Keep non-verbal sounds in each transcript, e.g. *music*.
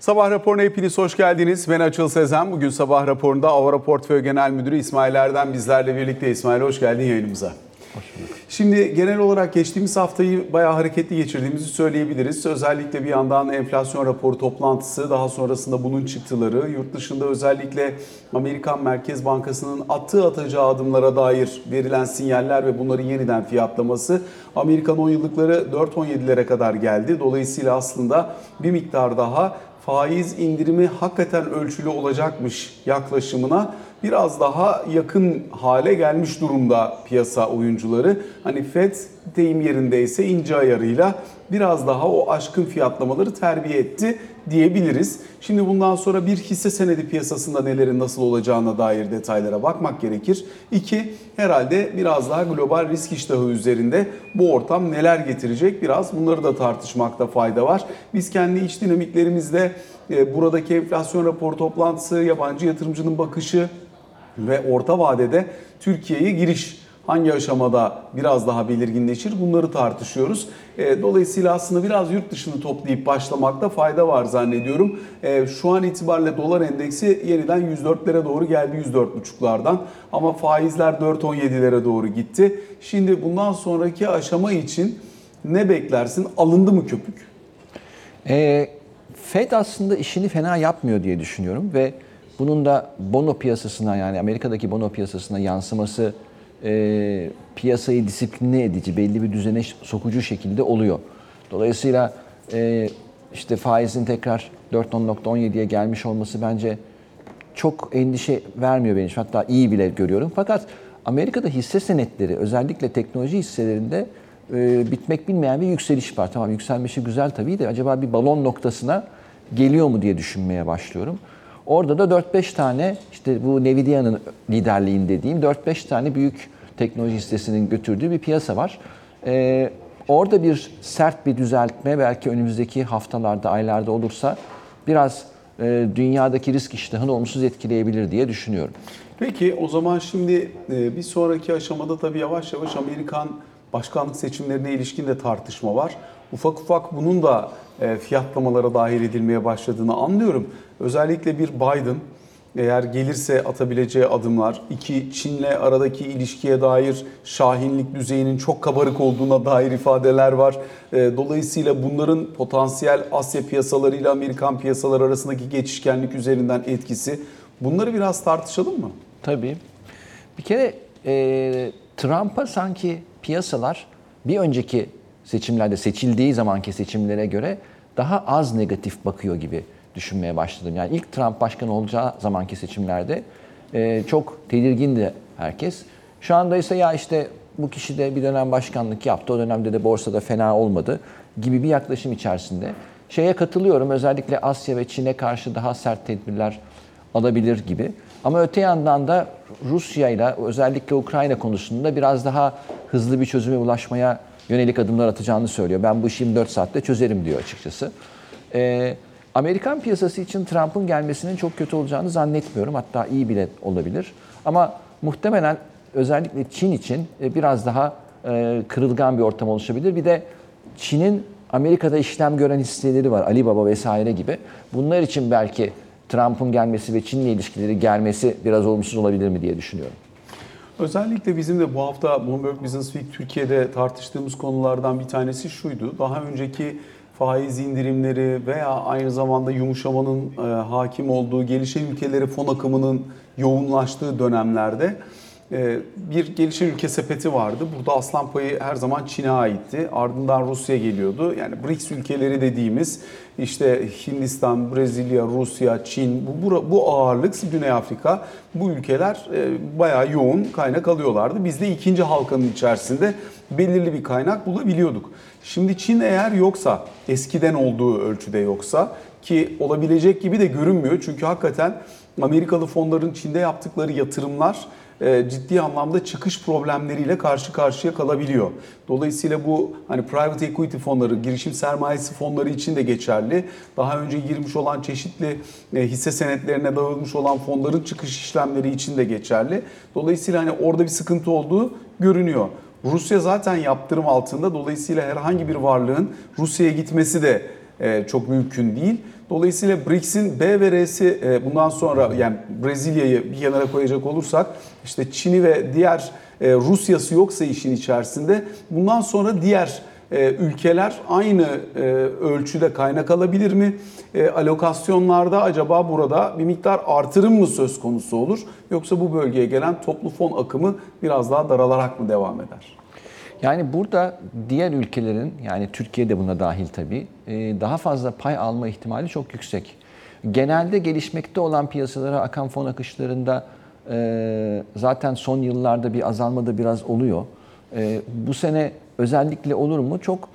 Sabah raporuna hepiniz hoş geldiniz. Ben Açıl Sezen. Bugün sabah raporunda Avara Portföy Genel Müdürü İsmail Erdem bizlerle birlikte. İsmail hoş geldin yayınımıza. Şimdi genel olarak geçtiğimiz haftayı bayağı hareketli geçirdiğimizi söyleyebiliriz. Özellikle bir yandan enflasyon raporu toplantısı, daha sonrasında bunun çıktıları, yurt dışında özellikle Amerikan Merkez Bankası'nın attığı atacağı adımlara dair verilen sinyaller ve bunların yeniden fiyatlaması. Amerikan 10 yıllıkları 4.17'lere kadar geldi. Dolayısıyla aslında bir miktar daha faiz indirimi hakikaten ölçülü olacakmış yaklaşımına biraz daha yakın hale gelmiş durumda piyasa oyuncuları. Hani Fed deyim yerindeyse ince ayarıyla biraz daha o aşkın fiyatlamaları terbiye etti diyebiliriz. Şimdi bundan sonra bir hisse senedi piyasasında nelerin nasıl olacağına dair detaylara bakmak gerekir. İki, herhalde biraz daha global risk iştahı üzerinde bu ortam neler getirecek biraz bunları da tartışmakta fayda var. Biz kendi iç dinamiklerimizde e, buradaki enflasyon raporu toplantısı, yabancı yatırımcının bakışı ve orta vadede Türkiye'ye giriş hangi aşamada biraz daha belirginleşir bunları tartışıyoruz. E, dolayısıyla aslında biraz yurt dışını toplayıp başlamakta fayda var zannediyorum. E, şu an itibariyle dolar endeksi yeniden 104'lere doğru geldi 104.5'lardan ama faizler 4.17'lere doğru gitti. Şimdi bundan sonraki aşama için ne beklersin? Alındı mı köpük? E, Fed aslında işini fena yapmıyor diye düşünüyorum ve bunun da bono piyasasına yani Amerika'daki bono piyasasına yansıması e, piyasayı disipline edici, belli bir düzene sokucu şekilde oluyor. Dolayısıyla e, işte faizin tekrar 4.17'ye gelmiş olması bence çok endişe vermiyor benim için. Hatta iyi bile görüyorum. Fakat Amerika'da hisse senetleri özellikle teknoloji hisselerinde e, bitmek bilmeyen bir yükseliş var. Tamam yükselmesi güzel tabii de acaba bir balon noktasına geliyor mu diye düşünmeye başlıyorum. Orada da 4-5 tane işte bu Nvidia'nın liderliğinde dediğim 4-5 tane büyük teknoloji hissesinin götürdüğü bir piyasa var. Ee, orada bir sert bir düzeltme belki önümüzdeki haftalarda, aylarda olursa biraz e, dünyadaki risk iştahını olumsuz etkileyebilir diye düşünüyorum. Peki o zaman şimdi e, bir sonraki aşamada tabii yavaş yavaş Amerikan başkanlık seçimlerine ilişkin de tartışma var. Ufak ufak bunun da e, fiyatlamalara dahil edilmeye başladığını anlıyorum. Özellikle bir Biden eğer gelirse atabileceği adımlar, iki Çin'le aradaki ilişkiye dair şahinlik düzeyinin çok kabarık olduğuna dair ifadeler var. E, dolayısıyla bunların potansiyel Asya piyasalarıyla Amerikan piyasaları arasındaki geçişkenlik üzerinden etkisi bunları biraz tartışalım mı? Tabii. Bir kere e, Trump'a sanki piyasalar bir önceki seçimlerde seçildiği zamanki seçimlere göre daha az negatif bakıyor gibi düşünmeye başladım. Yani ilk Trump başkan olacağı zamanki seçimlerde e, çok tedirgindi herkes. Şu anda ise ya işte bu kişi de bir dönem başkanlık yaptı, o dönemde de borsada fena olmadı gibi bir yaklaşım içerisinde. Şeye katılıyorum özellikle Asya ve Çin'e karşı daha sert tedbirler alabilir gibi. Ama öte yandan da Rusya ile özellikle Ukrayna konusunda biraz daha hızlı bir çözüme ulaşmaya yönelik adımlar atacağını söylüyor. Ben bu işi 24 saatte çözerim diyor açıkçası. Ee, Amerikan piyasası için Trump'ın gelmesinin çok kötü olacağını zannetmiyorum. Hatta iyi bile olabilir. Ama muhtemelen özellikle Çin için e, biraz daha e, kırılgan bir ortam oluşabilir. Bir de Çin'in Amerika'da işlem gören hisseleri var. Alibaba vesaire gibi. Bunlar için belki Trump'ın gelmesi ve Çin'le ilişkileri gelmesi biraz olumsuz olabilir mi diye düşünüyorum. Özellikle bizim de bu hafta Bloomberg Business Week Türkiye'de tartıştığımız konulardan bir tanesi şuydu. Daha önceki faiz indirimleri veya aynı zamanda yumuşamanın e, hakim olduğu gelişen ülkeleri fon akımının yoğunlaştığı dönemlerde bir gelişen ülke sepeti vardı. Burada aslan payı her zaman Çin'e aitti. Ardından Rusya geliyordu. Yani BRICS ülkeleri dediğimiz işte Hindistan, Brezilya, Rusya, Çin bu, bu ağırlık Güney Afrika bu ülkeler e, bayağı yoğun kaynak alıyorlardı. Biz de ikinci halkanın içerisinde belirli bir kaynak bulabiliyorduk. Şimdi Çin eğer yoksa, eskiden olduğu ölçüde yoksa ki olabilecek gibi de görünmüyor. Çünkü hakikaten Amerikalı fonların Çin'de yaptıkları yatırımlar ciddi anlamda çıkış problemleriyle karşı karşıya kalabiliyor. Dolayısıyla bu hani private equity fonları, girişim sermayesi fonları için de geçerli. Daha önce girmiş olan çeşitli e, hisse senetlerine dağılmış olan fonların çıkış işlemleri için de geçerli. Dolayısıyla hani orada bir sıkıntı olduğu görünüyor. Rusya zaten yaptırım altında. Dolayısıyla herhangi bir varlığın Rusya'ya gitmesi de e, çok mümkün değil. Dolayısıyla BRICS'in B ve R'si e, bundan sonra yani Brezilya'yı bir kenara koyacak olursak işte Çin'i ve diğer e, Rusya'sı yoksa işin içerisinde bundan sonra diğer e, ülkeler aynı ölçüde kaynak alabilir mi? Alokasyonlarda acaba burada bir miktar artırım mı söz konusu olur? Yoksa bu bölgeye gelen toplu fon akımı biraz daha daralarak mı devam eder? Yani burada diğer ülkelerin yani Türkiye de buna dahil tabii e, daha fazla pay alma ihtimali çok yüksek. Genelde gelişmekte olan piyasalara akan fon akışlarında e, zaten son yıllarda bir azalma da biraz oluyor. E, bu sene özellikle olur mu? Çok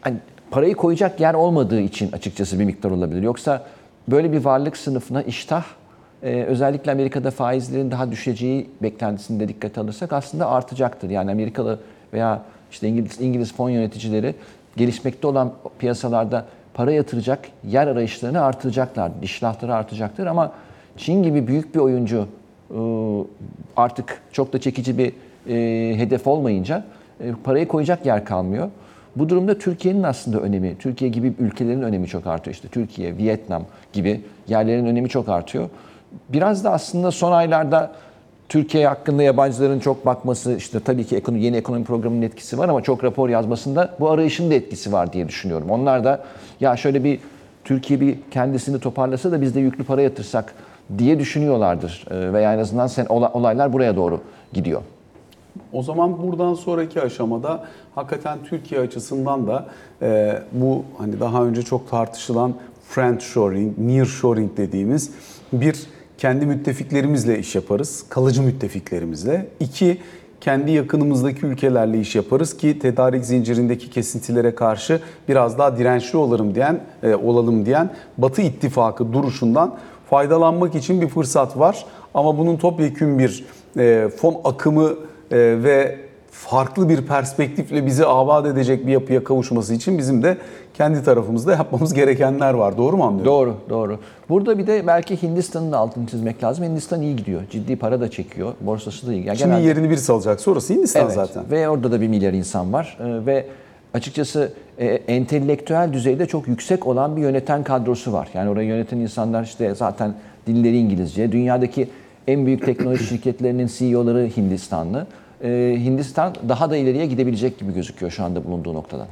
hani parayı koyacak yer olmadığı için açıkçası bir miktar olabilir. Yoksa böyle bir varlık sınıfına iştah özellikle Amerika'da faizlerin daha düşeceği beklentisini dikkate alırsak aslında artacaktır. Yani Amerikalı veya işte İngiliz, İngiliz fon yöneticileri gelişmekte olan piyasalarda para yatıracak yer arayışlarını artıracaklar, iştahları artacaktır ama Çin gibi büyük bir oyuncu e, artık çok da çekici bir e, hedef olmayınca e, parayı koyacak yer kalmıyor. Bu durumda Türkiye'nin aslında önemi, Türkiye gibi ülkelerin önemi çok artıyor. İşte Türkiye, Vietnam gibi yerlerin önemi çok artıyor. Biraz da aslında son aylarda Türkiye hakkında yabancıların çok bakması, işte tabii ki ekonomi, yeni ekonomi programının etkisi var ama çok rapor yazmasında bu arayışın da etkisi var diye düşünüyorum. Onlar da ya şöyle bir Türkiye bir kendisini toparlasa da biz de yüklü para yatırsak diye düşünüyorlardır. Ee, Veya en azından sen, olaylar buraya doğru gidiyor. O zaman buradan sonraki aşamada hakikaten Türkiye açısından da e, bu hani daha önce çok tartışılan friendshoring, nearshoring dediğimiz bir kendi müttefiklerimizle iş yaparız, kalıcı müttefiklerimizle. İki, kendi yakınımızdaki ülkelerle iş yaparız ki tedarik zincirindeki kesintilere karşı biraz daha dirençli olalım diyen, e, olalım diyen Batı ittifakı duruşundan faydalanmak için bir fırsat var. Ama bunun topyekün bir e, fon akımı e, ve farklı bir perspektifle bizi abat edecek bir yapıya kavuşması için bizim de kendi tarafımızda yapmamız gerekenler var. Doğru mu anlıyorum? Doğru, doğru. Burada bir de belki Hindistan'ın da altını çizmek lazım. Hindistan iyi gidiyor. Ciddi para da çekiyor. Borsası da iyi. Yani Şimdi genelde- yerini birisi alacak. Sonrası Hindistan Evet. zaten. Ve orada da bir milyar insan var. Ee, ve açıkçası e, entelektüel düzeyde çok yüksek olan bir yöneten kadrosu var. Yani orayı yöneten insanlar işte zaten dilleri İngilizce. Dünyadaki en büyük teknoloji *clears throat* şirketlerinin CEO'ları Hindistanlı. Ee, Hindistan daha da ileriye gidebilecek gibi gözüküyor şu anda bulunduğu noktadan.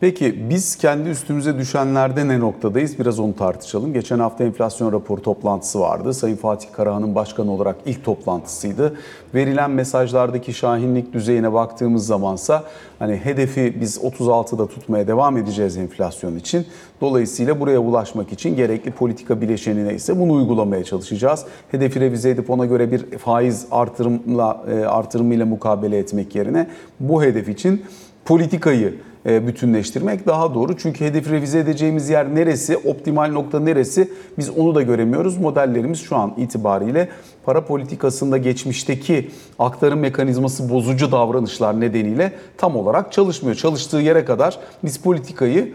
Peki biz kendi üstümüze düşenlerde ne noktadayız? Biraz onu tartışalım. Geçen hafta enflasyon raporu toplantısı vardı. Sayın Fatih Karahan'ın başkan olarak ilk toplantısıydı. Verilen mesajlardaki şahinlik düzeyine baktığımız zamansa hani hedefi biz 36'da tutmaya devam edeceğiz enflasyon için. Dolayısıyla buraya ulaşmak için gerekli politika bileşeni neyse bunu uygulamaya çalışacağız. Hedefi revize edip ona göre bir faiz artırımla e, artırımıyla mukabele etmek yerine bu hedef için politikayı bütünleştirmek daha doğru. Çünkü hedefi revize edeceğimiz yer neresi, optimal nokta neresi biz onu da göremiyoruz. Modellerimiz şu an itibariyle para politikasında geçmişteki aktarım mekanizması bozucu davranışlar nedeniyle tam olarak çalışmıyor. Çalıştığı yere kadar biz politikayı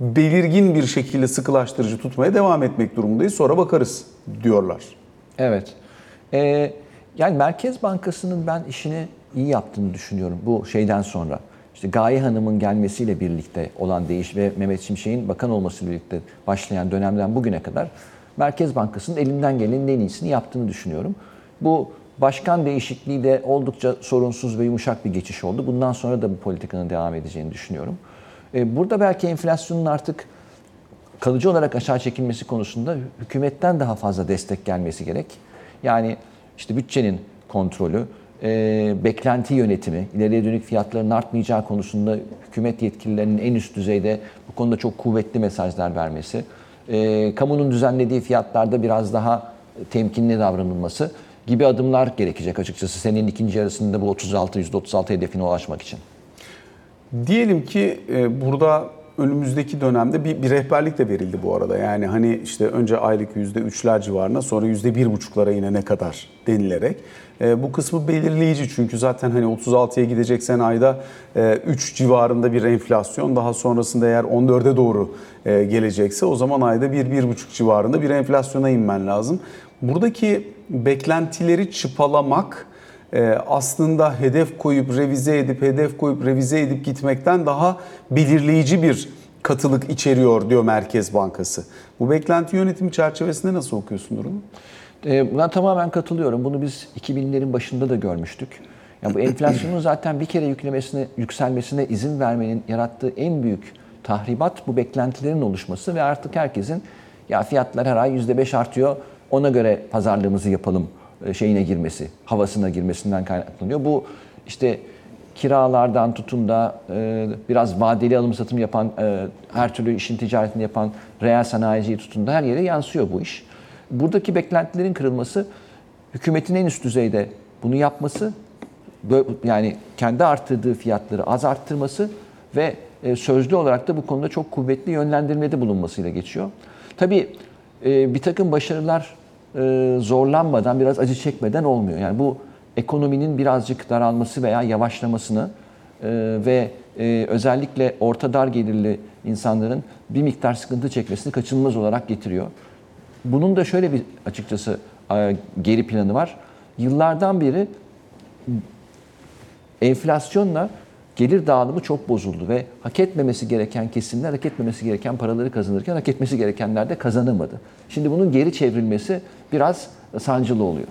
belirgin bir şekilde sıkılaştırıcı tutmaya devam etmek durumundayız. Sonra bakarız diyorlar. Evet. Ee, yani Merkez Bankası'nın ben işini iyi yaptığını düşünüyorum bu şeyden sonra. İşte Gaye Hanım'ın gelmesiyle birlikte olan değiş ve Mehmet Şimşek'in bakan olmasıyla birlikte başlayan dönemden bugüne kadar Merkez Bankası'nın elinden gelenin en iyisini yaptığını düşünüyorum. Bu başkan değişikliği de oldukça sorunsuz ve yumuşak bir geçiş oldu. Bundan sonra da bu politikanın devam edeceğini düşünüyorum. Ee, burada belki enflasyonun artık kalıcı olarak aşağı çekilmesi konusunda hükümetten daha fazla destek gelmesi gerek. Yani işte bütçenin kontrolü, e, beklenti yönetimi, ileriye dönük fiyatların artmayacağı konusunda hükümet yetkililerinin en üst düzeyde bu konuda çok kuvvetli mesajlar vermesi, e, kamunun düzenlediği fiyatlarda biraz daha temkinli davranılması gibi adımlar gerekecek açıkçası senin ikinci yarısında bu 36 %36 hedefine ulaşmak için. Diyelim ki e, burada önümüzdeki dönemde bir, bir rehberlik de verildi bu arada. Yani hani işte önce aylık yüzde üçler civarına sonra yüzde bir buçuklara inene kadar denilerek. E, bu kısmı belirleyici çünkü zaten hani 36'ya gideceksen ayda e, 3 civarında bir enflasyon daha sonrasında eğer 14'e doğru e, gelecekse o zaman ayda 1-1,5 civarında bir enflasyona inmen lazım. Buradaki beklentileri çıpalamak aslında hedef koyup revize edip hedef koyup revize edip gitmekten daha belirleyici bir katılık içeriyor diyor Merkez Bankası. Bu beklenti yönetimi çerçevesinde nasıl okuyorsun durumu? E, Buna tamamen katılıyorum. Bunu biz 2000'lerin başında da görmüştük. Yani bu enflasyonun zaten bir kere yüklemesine, yükselmesine izin vermenin yarattığı en büyük tahribat bu beklentilerin oluşması ve artık herkesin ya fiyatlar her ay %5 artıyor ona göre pazarlığımızı yapalım şeyine girmesi, havasına girmesinden kaynaklanıyor. Bu işte kiralardan tutun da e, biraz vadeli alım satım yapan, e, her türlü işin ticaretini yapan reel sanayiciyi tutun da her yere yansıyor bu iş. Buradaki beklentilerin kırılması, hükümetin en üst düzeyde bunu yapması, yani kendi arttırdığı fiyatları az arttırması ve e, sözlü olarak da bu konuda çok kuvvetli yönlendirmede bulunmasıyla geçiyor. Tabii e, bir takım başarılar e, zorlanmadan, biraz acı çekmeden olmuyor. Yani bu ekonominin birazcık daralması veya yavaşlamasını e, ve e, özellikle orta dar gelirli insanların bir miktar sıkıntı çekmesini kaçınılmaz olarak getiriyor. Bunun da şöyle bir açıkçası geri planı var. Yıllardan beri enflasyonla gelir dağılımı çok bozuldu ve hak etmemesi gereken kesimler hak etmemesi gereken paraları kazanırken hak etmesi gerekenler de kazanamadı. Şimdi bunun geri çevrilmesi biraz sancılı oluyor.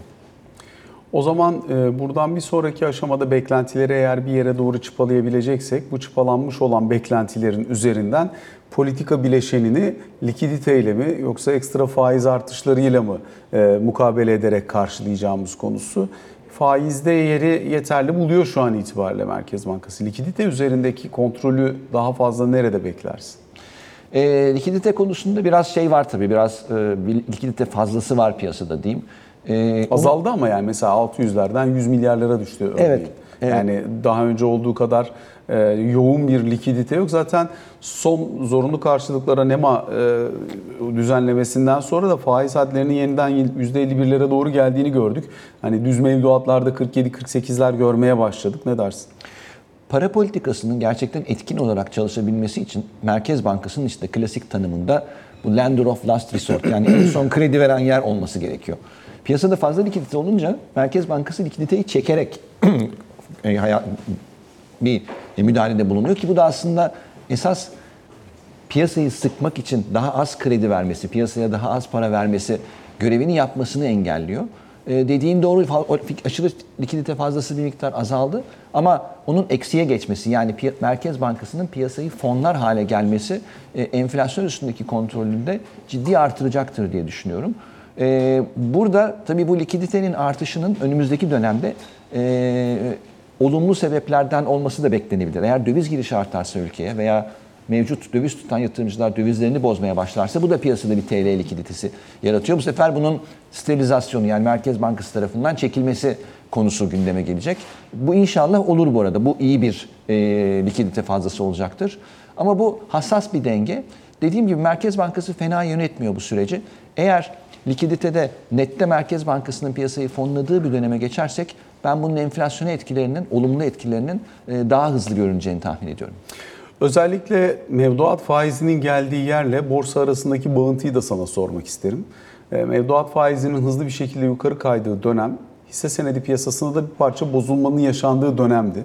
O zaman e, buradan bir sonraki aşamada beklentileri eğer bir yere doğru çıpalayabileceksek bu çıpalanmış olan beklentilerin üzerinden politika bileşenini likiditeyle mi yoksa ekstra faiz artışlarıyla mı e, mukabele ederek karşılayacağımız konusu. Faizde yeri yeterli buluyor şu an itibariyle Merkez Bankası. Likidite üzerindeki kontrolü daha fazla nerede beklersin? E, likidite konusunda biraz şey var tabii, biraz e, bir likidite fazlası var piyasada diyeyim. E, Azaldı ama yani mesela 600'lerden 100 milyarlara düştü örneğin. Evet, evet. Yani daha önce olduğu kadar e, yoğun bir likidite yok. Zaten son zorunlu karşılıklara NEMA e, düzenlemesinden sonra da faiz hadlerinin yeniden %51'lere doğru geldiğini gördük. Hani düz mevduatlarda 47-48'ler görmeye başladık. Ne dersin? Para politikasının gerçekten etkin olarak çalışabilmesi için Merkez Bankası'nın işte klasik tanımında bu lender of last resort yani en son kredi veren yer olması gerekiyor. Piyasada fazla likidite olunca Merkez Bankası likiditeyi çekerek *clears throat* e, bir e, müdahalede bulunuyor ki bu da aslında esas piyasayı sıkmak için daha az kredi vermesi, piyasaya daha az para vermesi görevini yapmasını engelliyor. Ee, dediğin doğru, aşırı likidite fazlası bir miktar azaldı ama onun eksiye geçmesi yani Merkez Bankası'nın piyasayı fonlar hale gelmesi e, enflasyon üstündeki kontrolünde ciddi artıracaktır diye düşünüyorum. Burada tabii bu likiditenin artışının önümüzdeki dönemde e, olumlu sebeplerden olması da beklenebilir. Eğer döviz girişi artarsa ülkeye veya mevcut döviz tutan yatırımcılar dövizlerini bozmaya başlarsa bu da piyasada bir TL likiditesi yaratıyor. Bu sefer bunun sterilizasyonu yani Merkez Bankası tarafından çekilmesi konusu gündeme gelecek. Bu inşallah olur bu arada. Bu iyi bir e, likidite fazlası olacaktır. Ama bu hassas bir denge. Dediğim gibi Merkez Bankası fena yönetmiyor bu süreci. Eğer likiditede nette Merkez Bankası'nın piyasayı fonladığı bir döneme geçersek ben bunun enflasyona etkilerinin, olumlu etkilerinin e, daha hızlı görüneceğini tahmin ediyorum. Özellikle mevduat faizinin geldiği yerle borsa arasındaki bağıntıyı da sana sormak isterim. E, Mevduat faizinin hızlı bir şekilde yukarı kaydığı dönem hisse senedi piyasasında da bir parça bozulmanın yaşandığı dönemdi.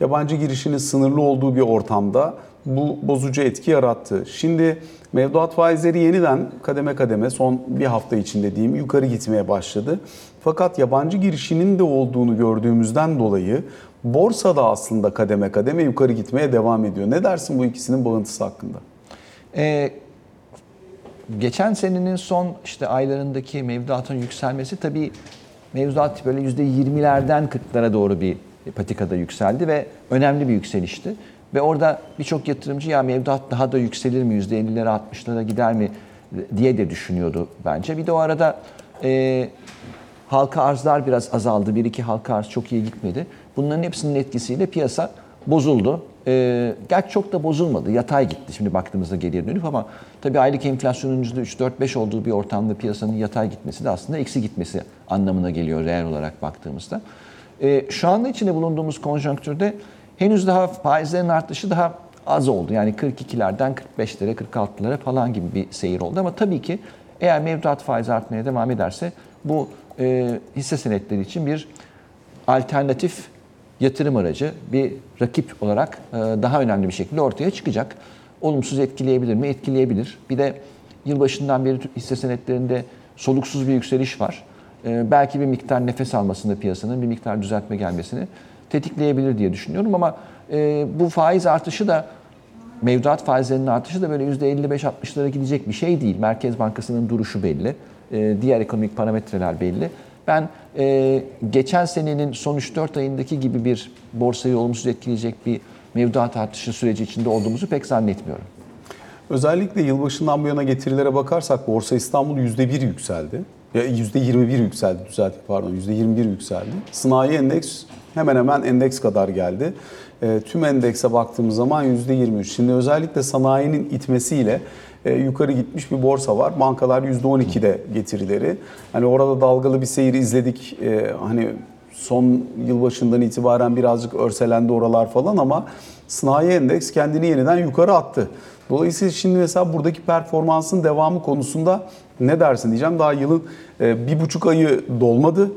Yabancı girişinin sınırlı olduğu bir ortamda bu bozucu etki yarattı. Şimdi mevduat faizleri yeniden kademe kademe son bir hafta içinde diyeyim yukarı gitmeye başladı. Fakat yabancı girişinin de olduğunu gördüğümüzden dolayı borsada aslında kademe kademe yukarı gitmeye devam ediyor. Ne dersin bu ikisinin bağıntısı hakkında? Ee, geçen senenin son işte aylarındaki mevduatın yükselmesi tabii mevduat böyle yüzde 20'lerden 40'lara doğru bir patikada yükseldi ve önemli bir yükselişti. Ve orada birçok yatırımcı ya mevduat daha da yükselir mi, yüzde 50'lere 60'lara gider mi diye de düşünüyordu bence. Bir de o arada e, halka arzlar biraz azaldı. Bir iki halka arz çok iyi gitmedi. Bunların hepsinin etkisiyle piyasa bozuldu. Ee, gerçi çok da bozulmadı. Yatay gitti şimdi baktığımızda geriye dönüp ama tabii aylık enflasyonun %3-4-5 olduğu bir ortamda piyasanın yatay gitmesi de aslında eksi gitmesi anlamına geliyor reel olarak baktığımızda. Ee, şu anda içinde bulunduğumuz konjonktürde henüz daha faizlerin artışı daha az oldu. Yani 42'lerden 45'lere 46'lara falan gibi bir seyir oldu ama tabii ki eğer mevduat faizi artmaya devam ederse bu e, hisse senetleri için bir alternatif yatırım aracı bir rakip olarak e, daha önemli bir şekilde ortaya çıkacak. olumsuz etkileyebilir mi? Etkileyebilir. Bir de yılbaşından beri hisse senetlerinde soluksuz bir yükseliş var. Ee, belki bir miktar nefes almasında piyasanın bir miktar düzeltme gelmesini tetikleyebilir diye düşünüyorum ama e, bu faiz artışı da mevduat faizlerinin artışı da böyle %55-60'lara gidecek bir şey değil. Merkez Bankası'nın duruşu belli. Ee, diğer ekonomik parametreler belli. Ben e, geçen senenin son 3-4 ayındaki gibi bir borsayı olumsuz etkileyecek bir mevduat artışı süreci içinde olduğumuzu pek zannetmiyorum. Özellikle yılbaşından bu yana getirilere bakarsak Borsa İstanbul %1 yükseldi. Ya %21 yükseldi düzeltip pardon %21 yükseldi. Sanayi endeks hemen hemen endeks kadar geldi. E, tüm endekse baktığımız zaman %23. Şimdi özellikle sanayinin itmesiyle e, yukarı gitmiş bir borsa var. Bankalar %12'de getirileri. Hani orada dalgalı bir seyir izledik. E, hani son yılbaşından itibaren birazcık örselendi oralar falan ama sanayi endeks kendini yeniden yukarı attı. Dolayısıyla şimdi mesela buradaki performansın devamı konusunda ne dersin diyeceğim. Daha yılın e, bir buçuk ayı dolmadı.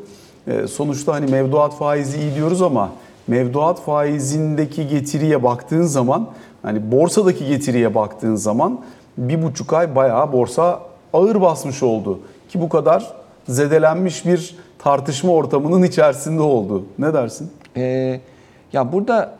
E, sonuçta hani mevduat faizi iyi diyoruz ama mevduat faizindeki getiriye baktığın zaman hani borsadaki getiriye baktığın zaman bir buçuk ay bayağı borsa ağır basmış oldu. Ki bu kadar zedelenmiş bir tartışma ortamının içerisinde oldu. Ne dersin? Ee, ya burada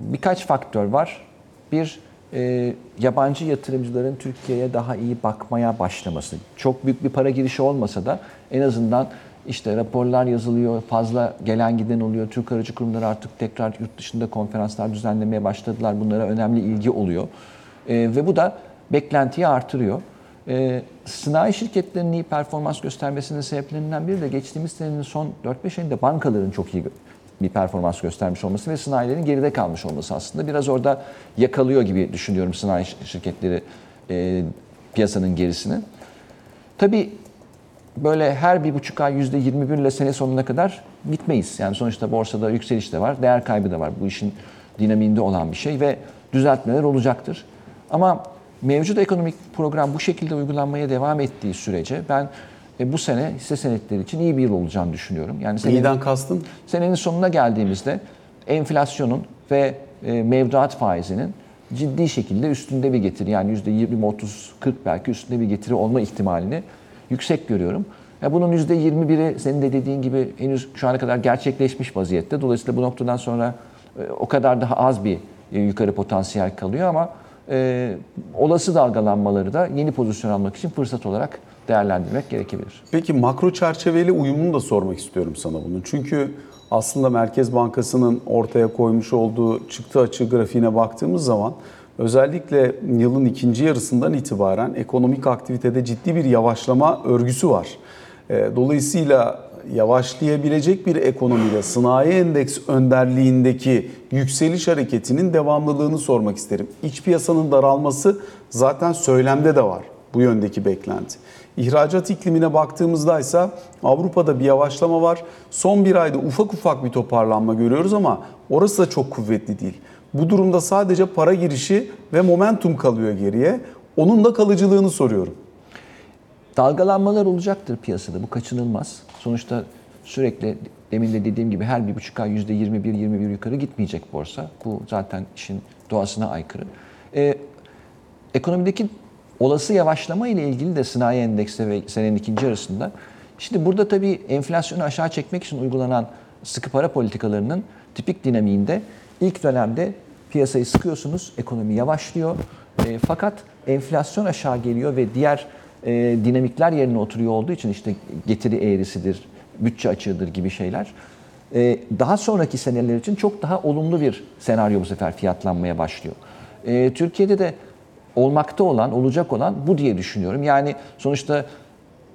birkaç faktör var. Bir, e, yabancı yatırımcıların Türkiye'ye daha iyi bakmaya başlaması. Çok büyük bir para girişi olmasa da en azından işte raporlar yazılıyor, fazla gelen giden oluyor. Türk aracı kurumları artık tekrar yurt dışında konferanslar düzenlemeye başladılar. Bunlara önemli ilgi oluyor. Ee, ve bu da beklentiyi artırıyor. Ee, sanayi şirketlerinin iyi performans göstermesinin sebeplerinden biri de geçtiğimiz senenin son 4-5 ayında bankaların çok iyi bir performans göstermiş olması ve sanayilerin geride kalmış olması aslında biraz orada yakalıyor gibi düşünüyorum sanayi şirketleri e, piyasanın gerisini. Tabii böyle her bir buçuk ay yüzde 21 ile sene sonuna kadar bitmeyiz. Yani sonuçta borsada yükseliş de var, değer kaybı da var. Bu işin dinamiğinde olan bir şey ve düzeltmeler olacaktır. Ama mevcut ekonomik program bu şekilde uygulanmaya devam ettiği sürece ben e, bu sene hisse senetleri için iyi bir yıl olacağını düşünüyorum. Yani senenin, İyiden kastın? senenin sonuna geldiğimizde enflasyonun ve e, mevduat faizinin ciddi şekilde üstünde bir getiri yani %20, 30, 40 belki üstünde bir getiri olma ihtimalini yüksek görüyorum. Ya bunun %21'i senin de dediğin gibi henüz şu ana kadar gerçekleşmiş vaziyette. Dolayısıyla bu noktadan sonra e, o kadar daha az bir e, yukarı potansiyel kalıyor ama e, olası dalgalanmaları da yeni pozisyon almak için fırsat olarak değerlendirmek gerekebilir. Peki makro çerçeveli uyumunu da sormak istiyorum sana bunun. Çünkü aslında Merkez Bankası'nın ortaya koymuş olduğu çıktı açığı grafiğine baktığımız zaman özellikle yılın ikinci yarısından itibaren ekonomik aktivitede ciddi bir yavaşlama örgüsü var. E, Dolayısıyla yavaşlayabilecek bir ekonomide sanayi endeks önderliğindeki yükseliş hareketinin devamlılığını sormak isterim. İç piyasanın daralması zaten söylemde de var bu yöndeki beklenti. İhracat iklimine baktığımızda ise Avrupa'da bir yavaşlama var. Son bir ayda ufak ufak bir toparlanma görüyoruz ama orası da çok kuvvetli değil. Bu durumda sadece para girişi ve momentum kalıyor geriye. Onun da kalıcılığını soruyorum. Dalgalanmalar olacaktır piyasada. Bu kaçınılmaz. Sonuçta sürekli demin de dediğim gibi her bir buçuk ay yüzde 21-21 yukarı gitmeyecek borsa. Bu zaten işin doğasına aykırı. Ee, ekonomideki olası yavaşlama ile ilgili de sanayi endeksi ve senenin ikinci yarısında. Şimdi burada tabii enflasyonu aşağı çekmek için uygulanan sıkı para politikalarının tipik dinamiğinde ilk dönemde piyasayı sıkıyorsunuz, ekonomi yavaşlıyor. E, fakat enflasyon aşağı geliyor ve diğer e, dinamikler yerine oturuyor olduğu için işte getiri eğrisidir, bütçe açığıdır gibi şeyler. E, daha sonraki seneler için çok daha olumlu bir senaryo bu sefer fiyatlanmaya başlıyor. E, Türkiye'de de olmakta olan, olacak olan bu diye düşünüyorum. Yani sonuçta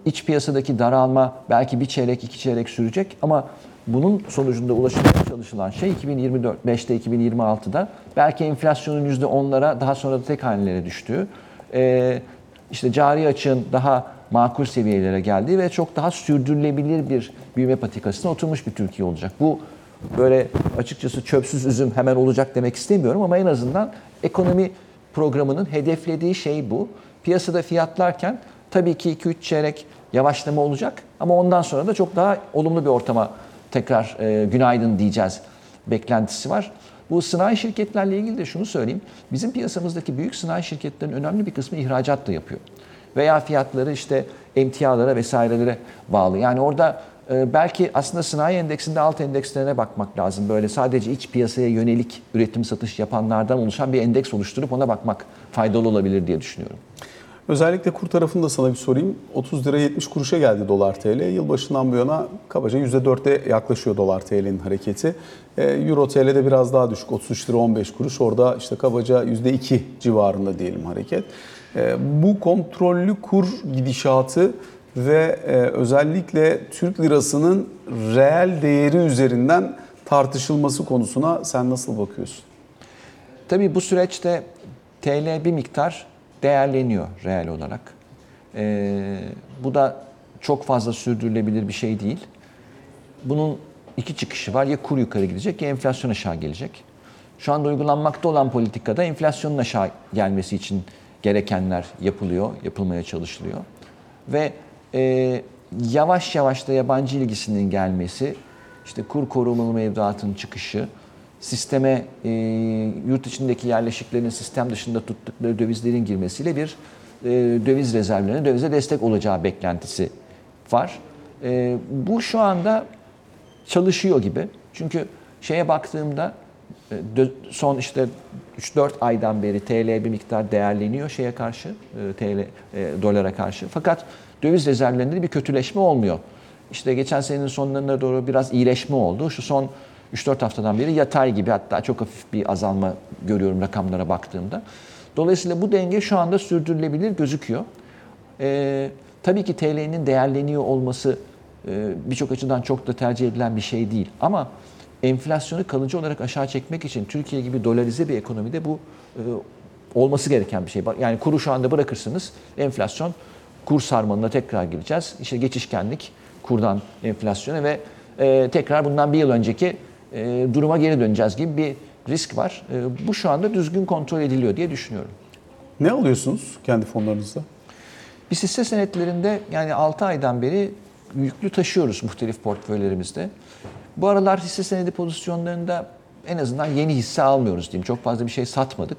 iç piyasadaki daralma belki bir çeyrek, iki çeyrek sürecek ama bunun sonucunda ulaşılmaya çalışılan şey 2024-5'te, 2026'da belki enflasyonun %10'lara daha sonra da tek hanelere düştüğü, ee, işte cari açığın daha makul seviyelere geldiği ve çok daha sürdürülebilir bir büyüme patikasına oturmuş bir Türkiye olacak. Bu böyle açıkçası çöpsüz üzüm hemen olacak demek istemiyorum ama en azından ekonomi programının hedeflediği şey bu. Piyasada fiyatlarken tabii ki 2-3 çeyrek yavaşlama olacak ama ondan sonra da çok daha olumlu bir ortama tekrar e, günaydın diyeceğiz beklentisi var. Bu sanayi şirketlerle ilgili de şunu söyleyeyim. Bizim piyasamızdaki büyük sanayi şirketlerin önemli bir kısmı ihracat da yapıyor. Veya fiyatları işte emtialara vesairelere bağlı. Yani orada belki aslında sanayi endeksinde alt endekslerine bakmak lazım. Böyle sadece iç piyasaya yönelik üretim satış yapanlardan oluşan bir endeks oluşturup ona bakmak faydalı olabilir diye düşünüyorum. Özellikle kur tarafında sana bir sorayım. 30 lira 70 kuruşa geldi dolar TL. Yılbaşından bu yana kabaca %4'e yaklaşıyor dolar TL'nin hareketi. Ee, Euro TL'de biraz daha düşük 33 lira 15 kuruş. Orada işte kabaca %2 civarında diyelim hareket. Ee, Bu kontrollü kur gidişatı ve e, özellikle Türk lirasının reel değeri üzerinden tartışılması konusuna sen nasıl bakıyorsun? Tabii bu süreçte TL bir miktar değerleniyor reel olarak. Ee, bu da çok fazla sürdürülebilir bir şey değil. Bunun iki çıkışı var. Ya kur yukarı gidecek ya enflasyon aşağı gelecek. Şu anda uygulanmakta olan politikada enflasyonun aşağı gelmesi için gerekenler yapılıyor, yapılmaya çalışılıyor. Ve e, yavaş yavaş da yabancı ilgisinin gelmesi, işte kur korumalı mevduatın çıkışı, sisteme e, yurt içindeki yerleşiklerin sistem dışında tuttukları dövizlerin girmesiyle bir e, döviz rezervlerine dövize destek olacağı beklentisi var. E, bu şu anda çalışıyor gibi. Çünkü şeye baktığımda son işte 3-4 aydan beri TL bir miktar değerleniyor şeye karşı, e, TL e, dolara karşı. Fakat döviz rezervlerinde de bir kötüleşme olmuyor. İşte geçen senenin sonlarına doğru biraz iyileşme oldu. Şu son 3-4 haftadan beri yatay gibi hatta çok hafif bir azalma görüyorum rakamlara baktığımda. Dolayısıyla bu denge şu anda sürdürülebilir gözüküyor. Ee, tabii ki TL'nin değerleniyor olması e, birçok açıdan çok da tercih edilen bir şey değil. Ama enflasyonu kalıcı olarak aşağı çekmek için Türkiye gibi dolarize bir ekonomide bu e, olması gereken bir şey. Yani kuru şu anda bırakırsınız enflasyon kur sarmalına tekrar gireceğiz. İşte geçişkenlik kurdan enflasyona ve e, tekrar bundan bir yıl önceki e, duruma geri döneceğiz gibi bir risk var. E, bu şu anda düzgün kontrol ediliyor diye düşünüyorum. Ne alıyorsunuz kendi fonlarınızda? Biz hisse senetlerinde yani 6 aydan beri yüklü taşıyoruz muhtelif portföylerimizde. Bu aralar hisse senedi pozisyonlarında en azından yeni hisse almıyoruz diyeyim. Çok fazla bir şey satmadık.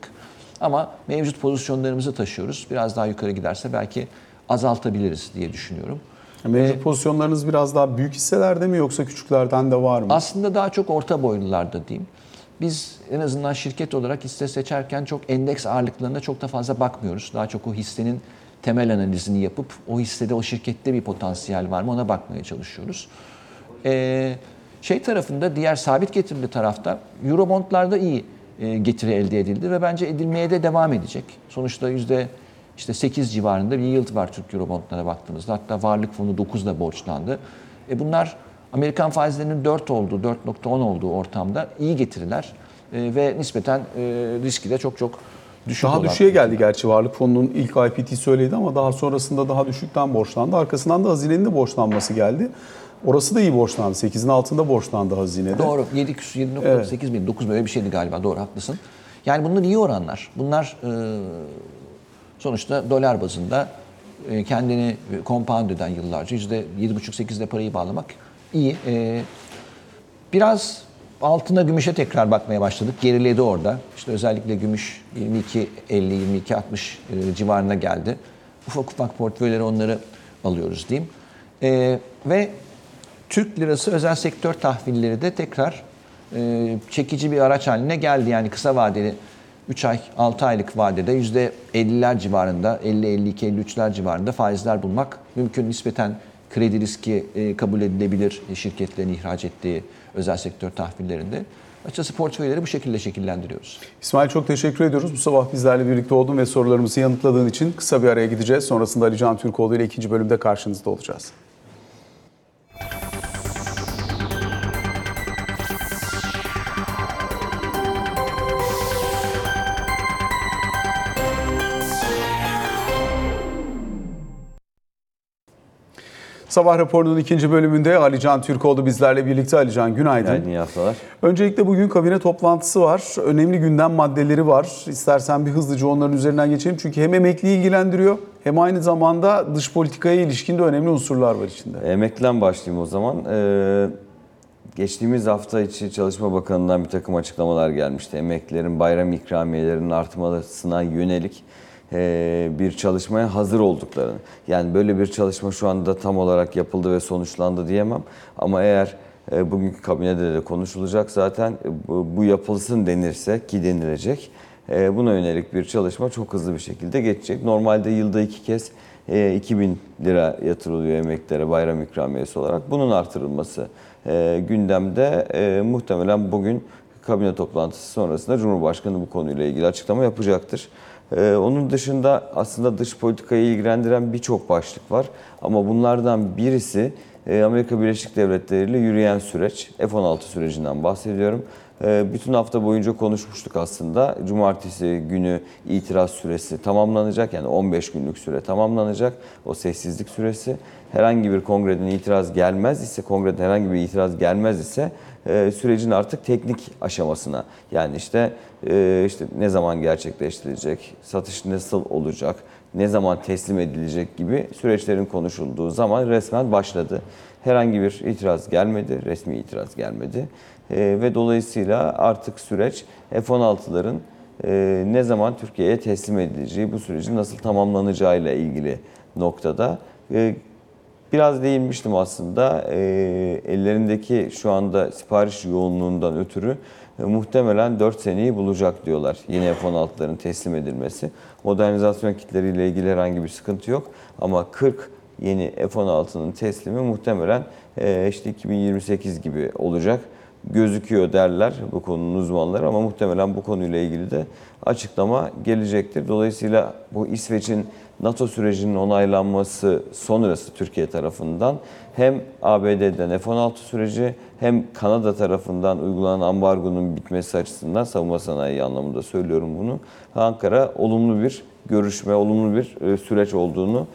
Ama mevcut pozisyonlarımızı taşıyoruz. Biraz daha yukarı giderse belki azaltabiliriz diye düşünüyorum. Mevcut pozisyonlarınız biraz daha büyük hisselerde mi yoksa küçüklerden de var mı? Aslında daha çok orta boylularda diyeyim. Biz en azından şirket olarak hisse seçerken çok endeks ağırlıklarına çok da fazla bakmıyoruz. Daha çok o hissenin temel analizini yapıp o hissede o şirkette bir potansiyel var mı ona bakmaya çalışıyoruz. Ee, şey tarafında diğer sabit getirili tarafta Eurobondlarda iyi e, getiri elde edildi ve bence edilmeye de devam edecek. Sonuçta yüzde işte 8 civarında bir yield var Türk Eurobondlara baktığımızda. Hatta varlık fonu 9 da borçlandı. E bunlar Amerikan faizlerinin 4 olduğu, 4.10 olduğu ortamda iyi getiriler E, ve nispeten e, riski de çok çok düşük Daha düşüğe geldi gerçi varlık fonunun ilk IPT söyledi ama daha sonrasında daha düşükten borçlandı. Arkasından da hazinenin de borçlanması geldi. Orası da iyi borçlandı. 8'in altında borçlandı hazinede. Doğru. 7 küsur, 7.8 bin, 9 böyle bir şeydi galiba. Doğru haklısın. Yani bunlar iyi oranlar. Bunlar e, sonuçta dolar bazında e, kendini compound eden yıllarca yüzde 7,5-8'de parayı bağlamak iyi. E, biraz altına gümüşe tekrar bakmaya başladık. Geriledi orada. İşte özellikle gümüş 22.50-22.60 e, civarına geldi. Ufak ufak portföyleri onları alıyoruz diyeyim. E, ve Türk lirası özel sektör tahvilleri de tekrar e, çekici bir araç haline geldi. Yani kısa vadeli 3 ay, 6 aylık vadede %50'ler civarında, 50-52-53'ler civarında faizler bulmak mümkün. Nispeten kredi riski e, kabul edilebilir şirketlerin ihraç ettiği özel sektör tahvillerinde. Açıkçası portföyleri bu şekilde şekillendiriyoruz. İsmail çok teşekkür ediyoruz. Bu sabah bizlerle birlikte oldun ve sorularımızı yanıtladığın için kısa bir araya gideceğiz. Sonrasında Ali Can Türkoğlu ile ikinci bölümde karşınızda olacağız. Sabah raporunun ikinci bölümünde Ali Can Türkoğlu bizlerle birlikte. Ali Can günaydın. Günaydın iyi haftalar. Öncelikle bugün kabine toplantısı var. Önemli gündem maddeleri var. İstersen bir hızlıca onların üzerinden geçelim. Çünkü hem emekliyi ilgilendiriyor hem aynı zamanda dış politikaya ilişkin de önemli unsurlar var içinde. Emekliden başlayayım o zaman. Ee, geçtiğimiz hafta içi Çalışma Bakanı'ndan bir takım açıklamalar gelmişti. Emeklilerin bayram ikramiyelerinin artmasına yönelik bir çalışmaya hazır olduklarını. Yani böyle bir çalışma şu anda tam olarak yapıldı ve sonuçlandı diyemem. Ama eğer e, bugünkü kabinede de konuşulacak zaten e, bu, yapılsın denirse ki denilecek. e, Buna yönelik bir çalışma çok hızlı bir şekilde geçecek. Normalde yılda iki kez e, 2000 lira yatırılıyor emeklilere bayram ikramiyesi olarak. Bunun artırılması e, gündemde e, muhtemelen bugün kabine toplantısı sonrasında Cumhurbaşkanı bu konuyla ilgili açıklama yapacaktır. E, onun dışında aslında dış politikayı ilgilendiren birçok başlık var. Ama bunlardan birisi Amerika Birleşik Devletleri ile yürüyen süreç, F-16 sürecinden bahsediyorum. E, Bütün hafta boyunca konuşmuştuk aslında. Cumartesi günü itiraz süresi tamamlanacak. Yani 15 günlük süre tamamlanacak. O sessizlik süresi. Herhangi bir kongreden itiraz gelmez ise, kongreden herhangi bir itiraz gelmez ise e, sürecin artık teknik aşamasına yani işte e, işte ne zaman gerçekleştirilecek, satış nasıl olacak, ne zaman teslim edilecek gibi süreçlerin konuşulduğu zaman resmen başladı. Herhangi bir itiraz gelmedi, resmi itiraz gelmedi E, ve dolayısıyla artık süreç F-16'ların e, ne zaman Türkiye'ye teslim edileceği, bu sürecin nasıl tamamlanacağıyla ilgili noktada. E, Biraz değinmiştim aslında. E, ellerindeki şu anda sipariş yoğunluğundan ötürü e, muhtemelen 4 seneyi bulacak diyorlar yeni F-16'ların teslim edilmesi. Modernizasyon kitleriyle ilgili herhangi bir sıkıntı yok. Ama 40 yeni F-16'nın teslimi muhtemelen e, işte 2028 gibi olacak gözüküyor derler bu konunun uzmanları ama muhtemelen bu konuyla ilgili de açıklama gelecektir. Dolayısıyla bu İsveç'in NATO sürecinin onaylanması sonrası Türkiye tarafından hem ABD'den F-16 süreci hem Kanada tarafından uygulanan ambargonun bitmesi açısından savunma sanayi anlamında söylüyorum bunu. Ankara olumlu bir görüşme, olumlu bir e, süreç olduğunu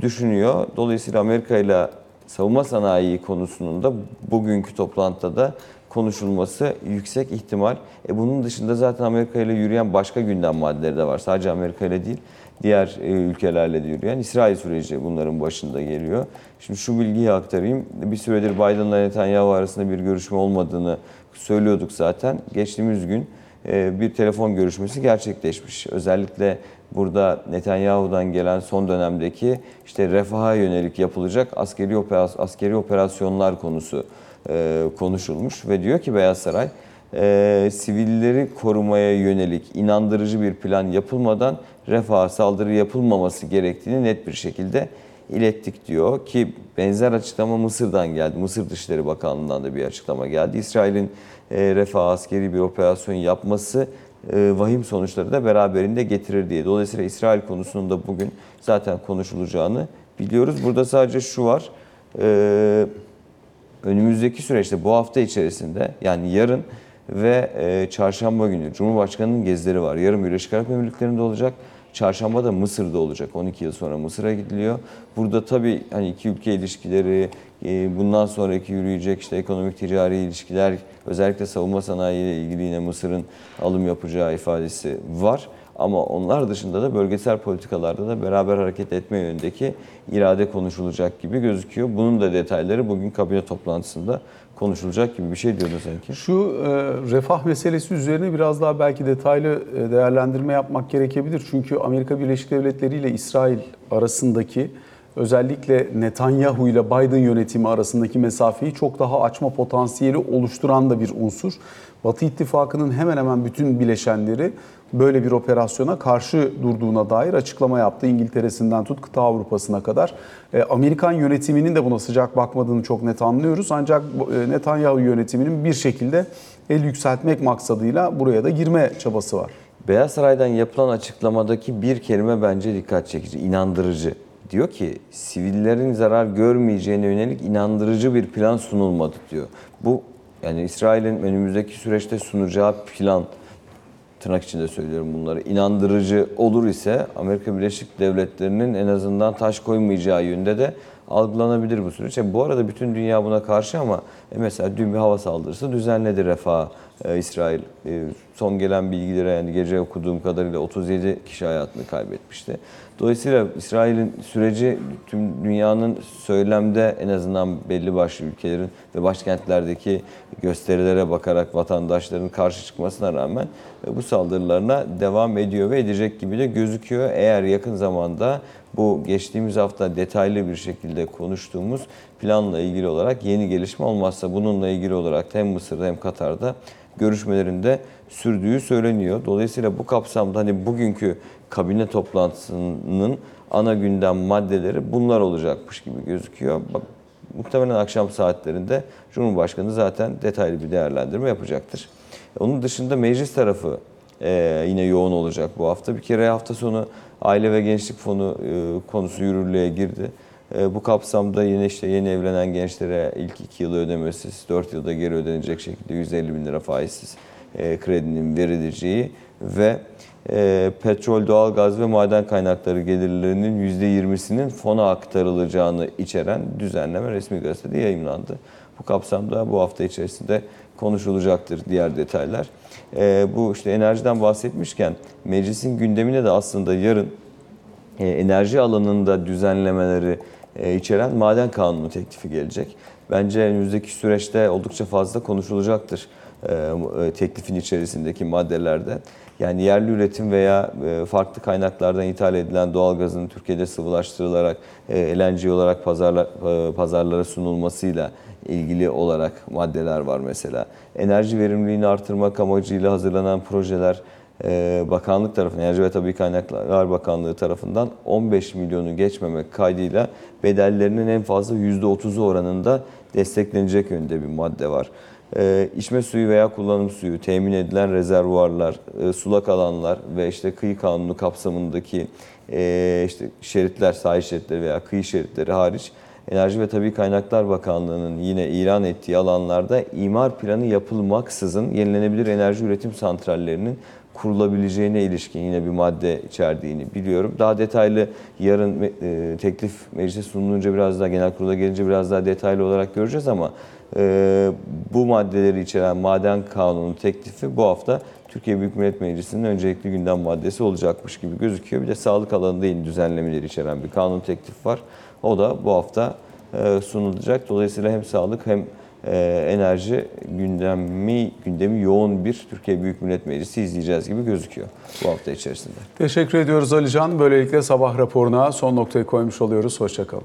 düşünüyor. Dolayısıyla Amerika ile savunma sanayi konusunun da bugünkü toplantıda da konuşulması yüksek ihtimal. E bunun dışında zaten Amerika ile yürüyen başka gündem maddeleri de var. Sadece Amerika ile değil, diğer e, ülkelerle de yürüyen İsrail süreci bunların başında geliyor. Şimdi şu bilgiyi aktarayım. Bir süredir Biden'la Netanyahu arasında bir görüşme olmadığını söylüyorduk zaten. Geçtiğimiz gün e, bir telefon görüşmesi gerçekleşmiş. Özellikle burada Netanyahu'dan gelen son dönemdeki işte refaha yönelik yapılacak askeri operasyon, askeri operasyonlar konusu e, konuşulmuş ve diyor ki Beyaz Saray e, sivilleri korumaya yönelik inandırıcı bir plan yapılmadan refaha saldırı yapılmaması gerektiğini net bir şekilde ilettik diyor ki benzer açıklama Mısır'dan geldi. Mısır Dışişleri Bakanlığı'ndan da bir açıklama geldi. İsrail'in e, refah askeri bir operasyon yapması e, vahim sonuçları da beraberinde getirir diye. Dolayısıyla İsrail konusunun da bugün zaten konuşulacağını biliyoruz. Burada sadece şu var. E, önümüzdeki süreçte bu hafta içerisinde yani yarın ve e, çarşamba günü Cumhurbaşkanı'nın gezileri var. Yarın Birleşik Arap Emirlikleri'nde olacak. Çarşamba da Mısır'da olacak. 12 yıl sonra Mısır'a gidiliyor. Burada tabii hani iki ülke ilişkileri, e, bundan sonraki yürüyecek işte ekonomik ticari ilişkiler, özellikle savunma sanayi ile ilgili yine Mısır'ın alım yapacağı ifadesi var. Ama onlar dışında da bölgesel politikalarda da beraber hareket etme yönündeki irade konuşulacak gibi gözüküyor. Bunun da detayları bugün kabine toplantısında konuşulacak gibi bir şey diyordun sanki. Şu e, refah meselesi üzerine biraz daha belki detaylı e, değerlendirme yapmak gerekebilir. Çünkü Amerika Birleşik Devletleri ile İsrail arasındaki özellikle Netanyahu ile Biden yönetimi arasındaki mesafeyi çok daha açma potansiyeli oluşturan da bir unsur. Batı ittifakının hemen hemen bütün bileşenleri böyle bir operasyona karşı durduğuna dair açıklama yaptı. İngiltere'sinden tut kıta Avrupa'sına kadar. E, Amerikan yönetiminin de buna sıcak bakmadığını çok net anlıyoruz. Ancak e, Netanyahu yönetiminin bir şekilde el yükseltmek maksadıyla buraya da girme çabası var. Beyaz Saray'dan yapılan açıklamadaki bir kelime bence dikkat çekici, inandırıcı. Diyor ki sivillerin zarar görmeyeceğine yönelik inandırıcı bir plan sunulmadı diyor. Bu yani İsrail'in önümüzdeki süreçte sunacağı plan tırnak içinde söylüyorum bunları inandırıcı olur ise Amerika Birleşik Devletleri'nin en azından taş koymayacağı yönde de algılanabilir bu süreç. E, bu arada bütün dünya buna karşı ama e, mesela dün bir hava saldırısı düzenledi Refah e, İsrail. E, son gelen bilgilere yani gece okuduğum kadarıyla 37 kişi hayatını kaybetmişti. Dolayısıyla İsrail'in süreci tüm dünyanın söylemde en azından belli başlı ülkelerin ve başkentlerdeki gösterilere bakarak vatandaşların karşı çıkmasına rağmen e, bu saldırılarına devam ediyor ve edecek gibi de gözüküyor. Eğer yakın zamanda bu geçtiğimiz hafta detaylı bir şekilde konuştuğumuz planla ilgili olarak yeni gelişme olmazsa bununla ilgili olarak hem Mısır'da hem Katar'da görüşmelerinde sürdüğü söyleniyor. Dolayısıyla bu kapsamda hani bugünkü kabine toplantısının ana gündem maddeleri bunlar olacakmış gibi gözüküyor. Bak, muhtemelen akşam saatlerinde Cumhurbaşkanı zaten detaylı bir değerlendirme yapacaktır. Onun dışında meclis tarafı e, yine yoğun olacak bu hafta. Bir kere hafta sonu Aile ve Gençlik Fonu e, konusu yürürlüğe girdi. E, bu kapsamda yine işte yeni evlenen gençlere ilk 2 yıl ödemesiz, 4 yılda geri ödenecek şekilde 150 bin lira faizsiz e, kredinin verileceği ve e, petrol, doğalgaz ve maden kaynakları gelirlerinin %20'sinin fona aktarılacağını içeren düzenleme resmi gazetede yayımlandı. Bu kapsamda bu hafta içerisinde konuşulacaktır diğer detaylar. E, bu işte enerjiden bahsetmişken meclisin gündemine de aslında yarın enerji alanında düzenlemeleri içeren maden kanunu teklifi gelecek. Bence önümüzdeki süreçte oldukça fazla konuşulacaktır e, e, teklifin içerisindeki maddelerde. Yani yerli üretim veya e, farklı kaynaklardan ithal edilen doğalgazın Türkiye'de sıvılaştırılarak e, LNG olarak pazarla, e, pazarlara sunulmasıyla ilgili olarak maddeler var mesela. Enerji verimliliğini artırmak amacıyla hazırlanan projeler e, bakanlık tarafından, Enerji ve Tabii Kaynaklar Bakanlığı tarafından 15 milyonu geçmemek kaydıyla bedellerinin en fazla %30'u oranında desteklenecek yönde bir madde var. E, içme suyu veya kullanım suyu, temin edilen rezervuarlar, e, sulak alanlar ve işte kıyı kanunu kapsamındaki e, işte şeritler, sahil şeritleri veya kıyı şeritleri hariç Enerji ve Tabii Kaynaklar Bakanlığı'nın yine ilan ettiği alanlarda imar planı yapılmaksızın yenilenebilir enerji üretim santrallerinin kurulabileceğine ilişkin yine bir madde içerdiğini biliyorum. Daha detaylı yarın e, teklif meclise sunulunca biraz daha genel kurula gelince biraz daha detaylı olarak göreceğiz ama e, bu maddeleri içeren maden kanunu teklifi bu hafta Türkiye Büyük Millet Meclisi'nin öncelikli gündem maddesi olacakmış gibi gözüküyor. Bir de sağlık alanında yeni düzenlemeleri içeren bir kanun teklifi var. O da bu hafta e, sunulacak. Dolayısıyla hem sağlık hem enerji gündemi gündemi yoğun bir Türkiye Büyük Millet Meclisi izleyeceğiz gibi gözüküyor bu hafta içerisinde. Teşekkür ediyoruz Alican. Böylelikle sabah raporuna son noktayı koymuş oluyoruz. Hoşçakalın.